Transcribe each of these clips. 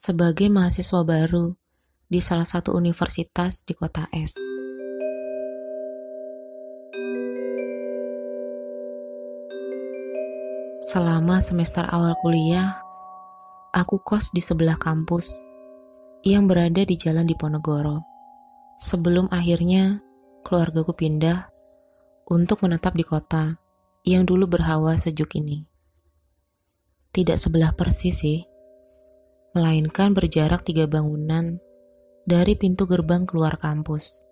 sebagai mahasiswa baru di salah satu universitas di kota S. Selama semester awal kuliah, aku kos di sebelah kampus yang berada di jalan Diponegoro. Sebelum akhirnya keluargaku pindah untuk menetap di kota yang dulu berhawa sejuk ini. Tidak sebelah persis sih, melainkan berjarak tiga bangunan dari pintu gerbang keluar kampus.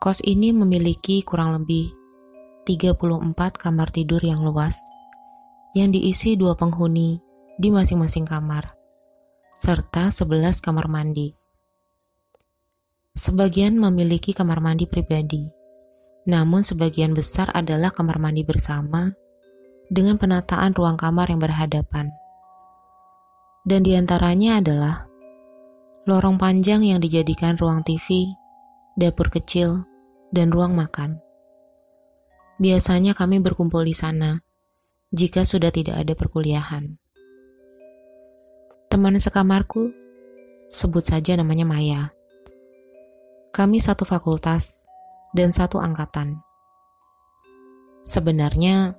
Kos ini memiliki kurang lebih 34 kamar tidur yang luas, yang diisi dua penghuni di masing-masing kamar, serta 11 kamar mandi. Sebagian memiliki kamar mandi pribadi, namun sebagian besar adalah kamar mandi bersama dengan penataan ruang kamar yang berhadapan. Dan di antaranya adalah lorong panjang yang dijadikan ruang TV, dapur kecil, dan ruang makan. Biasanya kami berkumpul di sana jika sudah tidak ada perkuliahan. Teman sekamarku, sebut saja namanya Maya. Kami satu fakultas dan satu angkatan. Sebenarnya,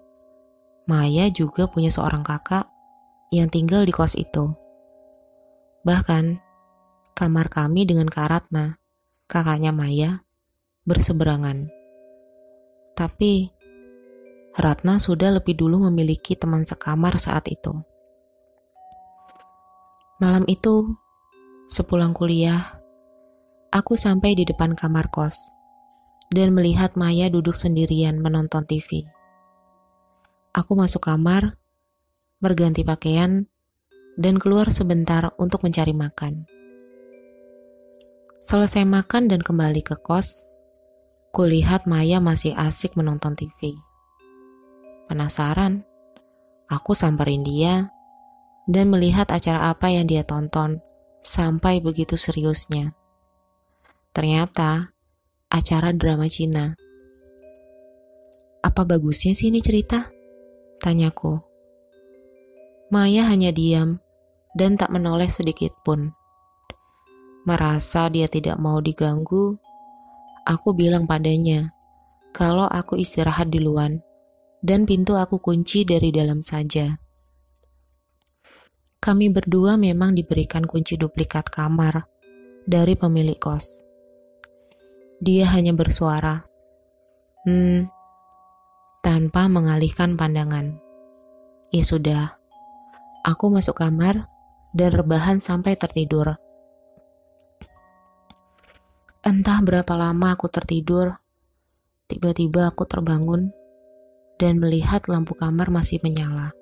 Maya juga punya seorang kakak yang tinggal di kos itu. Bahkan, kamar kami dengan Karatna, kakaknya Maya, berseberangan. Tapi Ratna sudah lebih dulu memiliki teman sekamar saat itu. Malam itu, sepulang kuliah, aku sampai di depan kamar kos dan melihat Maya duduk sendirian menonton TV. Aku masuk kamar, berganti pakaian, dan keluar sebentar untuk mencari makan. Selesai makan dan kembali ke kos, Kulihat Maya masih asik menonton TV. Penasaran, aku samperin dia dan melihat acara apa yang dia tonton sampai begitu seriusnya. Ternyata acara drama Cina. Apa bagusnya sih ini cerita? Tanyaku. Maya hanya diam dan tak menoleh sedikit pun. Merasa dia tidak mau diganggu, Aku bilang padanya, kalau aku istirahat di luar dan pintu aku kunci dari dalam saja. Kami berdua memang diberikan kunci duplikat kamar dari pemilik kos. Dia hanya bersuara, hmm, tanpa mengalihkan pandangan. Ya sudah, aku masuk kamar dan rebahan sampai tertidur. Entah berapa lama aku tertidur, tiba-tiba aku terbangun dan melihat lampu kamar masih menyala.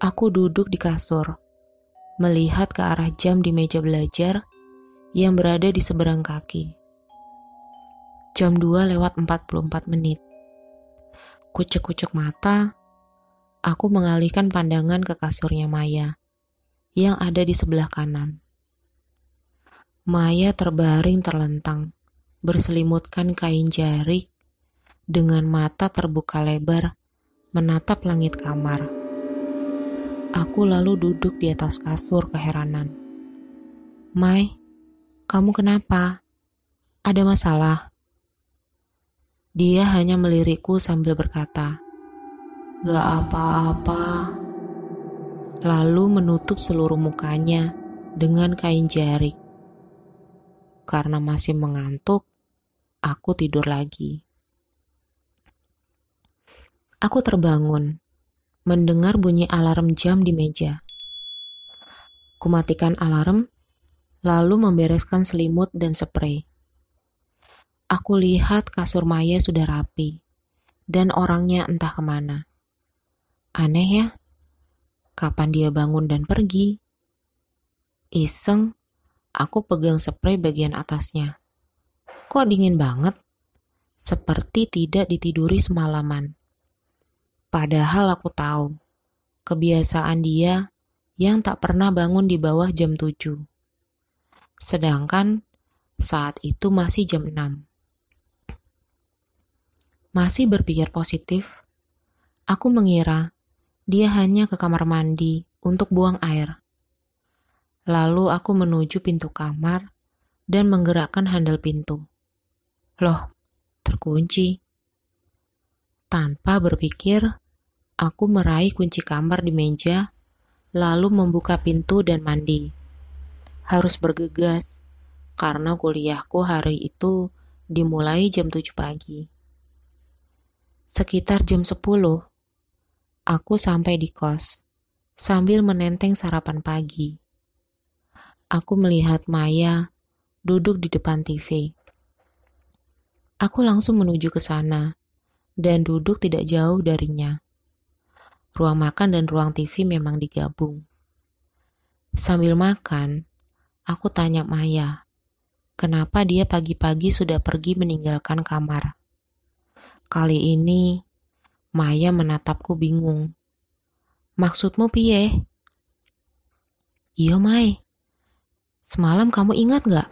Aku duduk di kasur, melihat ke arah jam di meja belajar yang berada di seberang kaki. Jam 2 lewat 44 menit. Kucek-kucek mata, aku mengalihkan pandangan ke kasurnya Maya yang ada di sebelah kanan. Maya terbaring terlentang, berselimutkan kain jarik, dengan mata terbuka lebar, menatap langit kamar. Aku lalu duduk di atas kasur keheranan. Mai, kamu kenapa? Ada masalah? Dia hanya melirikku sambil berkata, Gak apa-apa. Lalu menutup seluruh mukanya dengan kain jarik karena masih mengantuk, aku tidur lagi. Aku terbangun, mendengar bunyi alarm jam di meja. Kumatikan alarm, lalu membereskan selimut dan spray. Aku lihat kasur Maya sudah rapi, dan orangnya entah ke mana. Aneh ya, kapan dia bangun dan pergi? Iseng, Aku pegang spray bagian atasnya. Kok dingin banget? Seperti tidak ditiduri semalaman. Padahal aku tahu, kebiasaan dia yang tak pernah bangun di bawah jam 7. Sedangkan saat itu masih jam 6. Masih berpikir positif, aku mengira dia hanya ke kamar mandi untuk buang air. Lalu aku menuju pintu kamar dan menggerakkan handle pintu. Loh, terkunci. Tanpa berpikir, aku meraih kunci kamar di meja, lalu membuka pintu dan mandi. Harus bergegas, karena kuliahku hari itu dimulai jam 7 pagi. Sekitar jam 10, aku sampai di kos, sambil menenteng sarapan pagi aku melihat Maya duduk di depan TV. Aku langsung menuju ke sana dan duduk tidak jauh darinya. Ruang makan dan ruang TV memang digabung. Sambil makan, aku tanya Maya, kenapa dia pagi-pagi sudah pergi meninggalkan kamar. Kali ini, Maya menatapku bingung. Maksudmu piye? Iya, Mai. Semalam kamu ingat gak?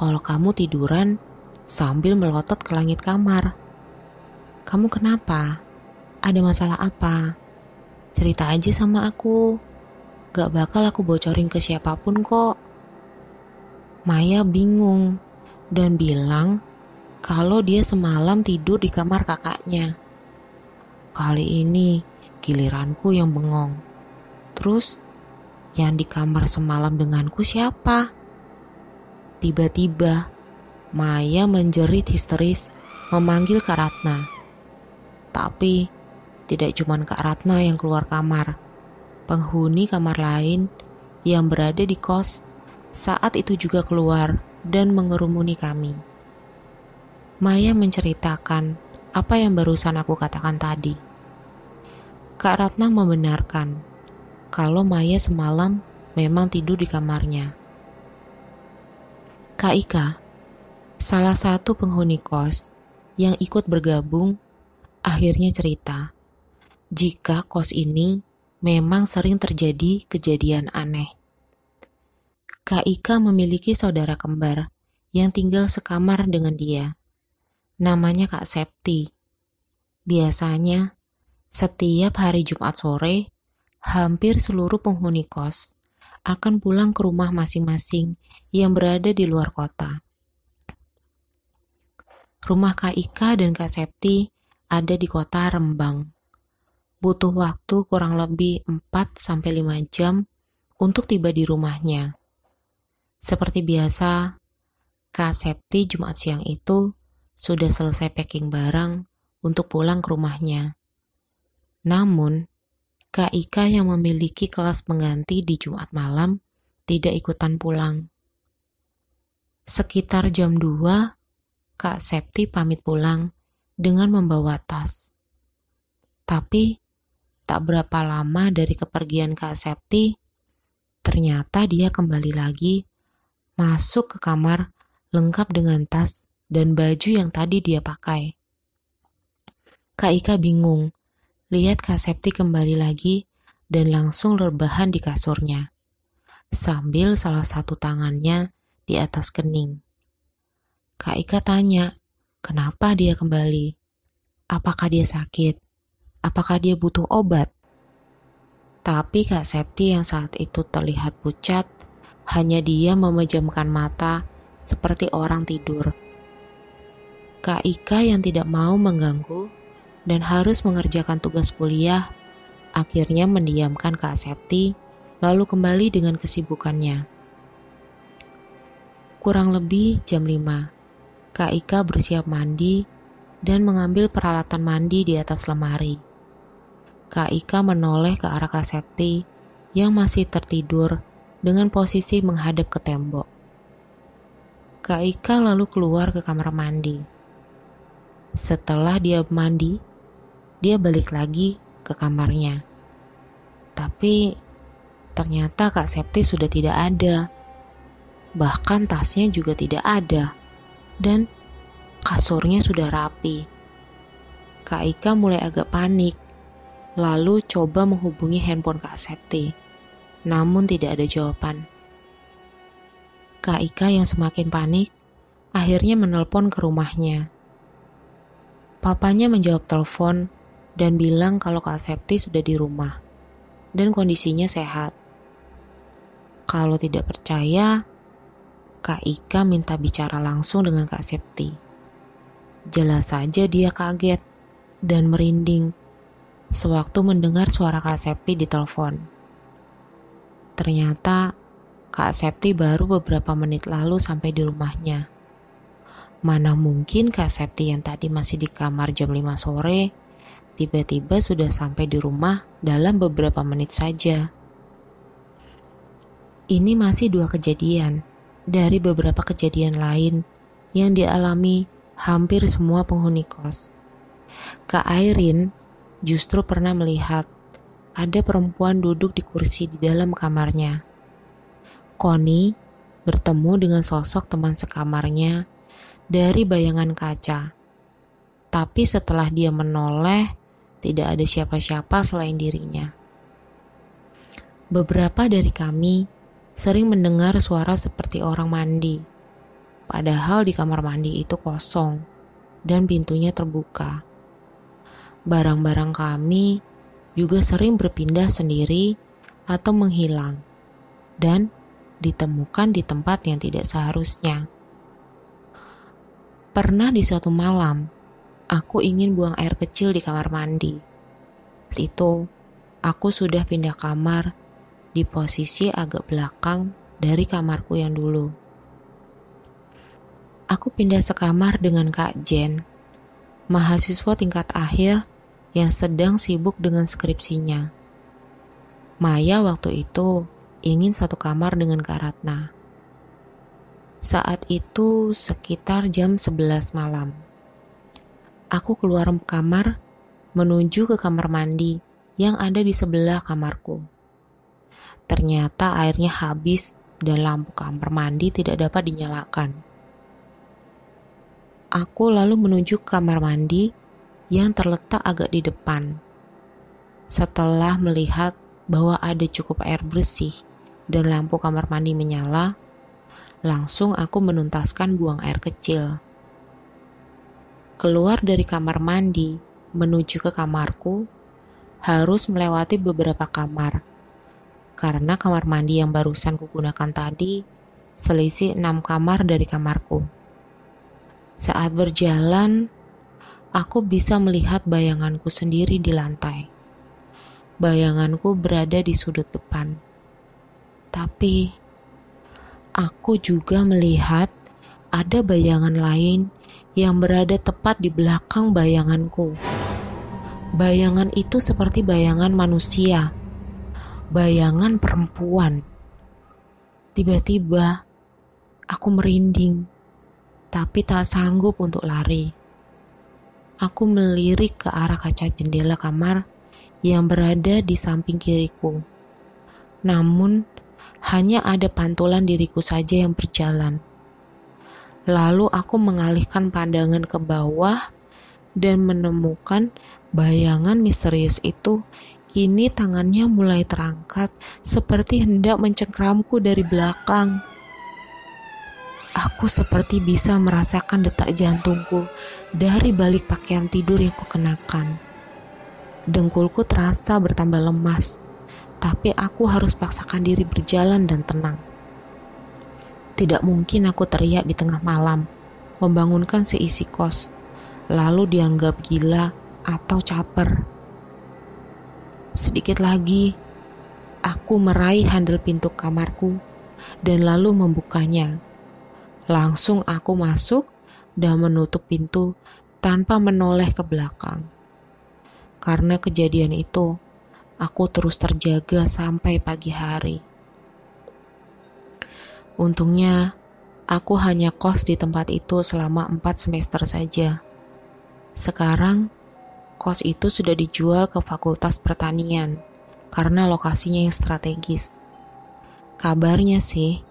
Kalau kamu tiduran sambil melotot ke langit kamar. Kamu kenapa? Ada masalah apa? Cerita aja sama aku. Gak bakal aku bocorin ke siapa pun kok. Maya bingung dan bilang kalau dia semalam tidur di kamar kakaknya. Kali ini giliranku yang bengong. Terus yang di kamar semalam denganku siapa? Tiba-tiba, Maya menjerit histeris memanggil Kak Ratna. Tapi, tidak cuma Kak Ratna yang keluar kamar. Penghuni kamar lain yang berada di kos saat itu juga keluar dan mengerumuni kami. Maya menceritakan apa yang barusan aku katakan tadi. Kak Ratna membenarkan kalau Maya semalam memang tidur di kamarnya. Kak Ika, salah satu penghuni kos yang ikut bergabung, akhirnya cerita jika kos ini memang sering terjadi kejadian aneh. Kak Ika memiliki saudara kembar yang tinggal sekamar dengan dia. Namanya Kak Septi. Biasanya, setiap hari Jumat sore, hampir seluruh penghuni kos akan pulang ke rumah masing-masing yang berada di luar kota. Rumah Kak Ika dan Kak Septi ada di kota Rembang. Butuh waktu kurang lebih 4-5 jam untuk tiba di rumahnya. Seperti biasa, Kak Septi Jumat siang itu sudah selesai packing barang untuk pulang ke rumahnya. Namun, Kak Ika yang memiliki kelas pengganti di Jumat malam tidak ikutan pulang. Sekitar jam 2, Kak Septi pamit pulang dengan membawa tas. Tapi, tak berapa lama dari kepergian Kak Septi, ternyata dia kembali lagi masuk ke kamar lengkap dengan tas dan baju yang tadi dia pakai. Kak Ika bingung Lihat Kak Septi kembali lagi dan langsung rebahan di kasurnya, sambil salah satu tangannya di atas kening. Kak Ika tanya, kenapa dia kembali? Apakah dia sakit? Apakah dia butuh obat? Tapi Kak Septi yang saat itu terlihat pucat, hanya dia memejamkan mata seperti orang tidur. Kak Ika yang tidak mau mengganggu dan harus mengerjakan tugas kuliah, akhirnya mendiamkan Kak Septi, lalu kembali dengan kesibukannya. Kurang lebih jam 5, Kak Ika bersiap mandi dan mengambil peralatan mandi di atas lemari. Kak Ika menoleh ke arah Kak Septi yang masih tertidur dengan posisi menghadap ke tembok. Kak Ika lalu keluar ke kamar mandi. Setelah dia mandi, dia balik lagi ke kamarnya. Tapi ternyata Kak Septi sudah tidak ada. Bahkan tasnya juga tidak ada. Dan kasurnya sudah rapi. Kak Ika mulai agak panik. Lalu coba menghubungi handphone Kak Septi. Namun tidak ada jawaban. Kak Ika yang semakin panik akhirnya menelpon ke rumahnya. Papanya menjawab telepon dan bilang kalau Kak Septi sudah di rumah dan kondisinya sehat. Kalau tidak percaya, Kak Ika minta bicara langsung dengan Kak Septi. Jelas saja dia kaget dan merinding sewaktu mendengar suara Kak Septi di telepon. Ternyata Kak Septi baru beberapa menit lalu sampai di rumahnya. Mana mungkin Kak Septi yang tadi masih di kamar jam 5 sore, tiba-tiba sudah sampai di rumah dalam beberapa menit saja. Ini masih dua kejadian dari beberapa kejadian lain yang dialami hampir semua penghuni kos. Kak Airin justru pernah melihat ada perempuan duduk di kursi di dalam kamarnya. Connie bertemu dengan sosok teman sekamarnya dari bayangan kaca. Tapi setelah dia menoleh, tidak ada siapa-siapa selain dirinya. Beberapa dari kami sering mendengar suara seperti orang mandi. Padahal di kamar mandi itu kosong dan pintunya terbuka. Barang-barang kami juga sering berpindah sendiri atau menghilang dan ditemukan di tempat yang tidak seharusnya. Pernah di suatu malam, aku ingin buang air kecil di kamar mandi. Itu, aku sudah pindah kamar di posisi agak belakang dari kamarku yang dulu. Aku pindah sekamar dengan Kak Jen, mahasiswa tingkat akhir yang sedang sibuk dengan skripsinya. Maya waktu itu ingin satu kamar dengan Kak Ratna. Saat itu sekitar jam 11 malam. Aku keluar kamar menuju ke kamar mandi yang ada di sebelah kamarku. Ternyata airnya habis dan lampu kamar mandi tidak dapat dinyalakan. Aku lalu menuju ke kamar mandi yang terletak agak di depan. Setelah melihat bahwa ada cukup air bersih dan lampu kamar mandi menyala, langsung aku menuntaskan buang air kecil. Keluar dari kamar mandi menuju ke kamarku harus melewati beberapa kamar karena kamar mandi yang barusan kugunakan tadi selisih enam kamar dari kamarku. Saat berjalan, aku bisa melihat bayanganku sendiri di lantai. Bayanganku berada di sudut depan. Tapi, aku juga melihat ada bayangan lain yang berada tepat di belakang bayanganku. Bayangan itu seperti bayangan manusia bayangan perempuan. Tiba-tiba aku merinding, tapi tak sanggup untuk lari. Aku melirik ke arah kaca jendela kamar yang berada di samping kiriku. Namun, hanya ada pantulan diriku saja yang berjalan. Lalu aku mengalihkan pandangan ke bawah dan menemukan bayangan misterius itu Kini tangannya mulai terangkat seperti hendak mencengkramku dari belakang. Aku seperti bisa merasakan detak jantungku dari balik pakaian tidur yang kukenakan. Dengkulku terasa bertambah lemas, tapi aku harus paksakan diri berjalan dan tenang. Tidak mungkin aku teriak di tengah malam, membangunkan seisi kos, lalu dianggap gila atau caper. Sedikit lagi, aku meraih handle pintu kamarku dan lalu membukanya. Langsung aku masuk dan menutup pintu tanpa menoleh ke belakang. Karena kejadian itu, aku terus terjaga sampai pagi hari. Untungnya, aku hanya kos di tempat itu selama empat semester saja. Sekarang, kos itu sudah dijual ke Fakultas Pertanian karena lokasinya yang strategis. Kabarnya sih,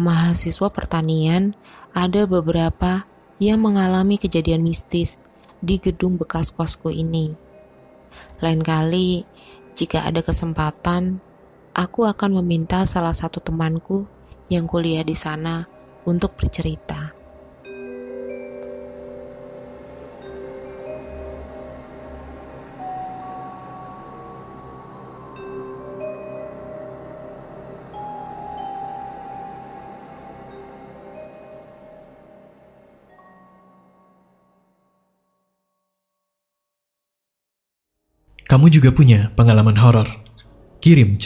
mahasiswa pertanian ada beberapa yang mengalami kejadian mistis di gedung bekas kosku ini. Lain kali, jika ada kesempatan, aku akan meminta salah satu temanku yang kuliah di sana untuk bercerita. Kamu juga punya pengalaman horor? Kirim cerita.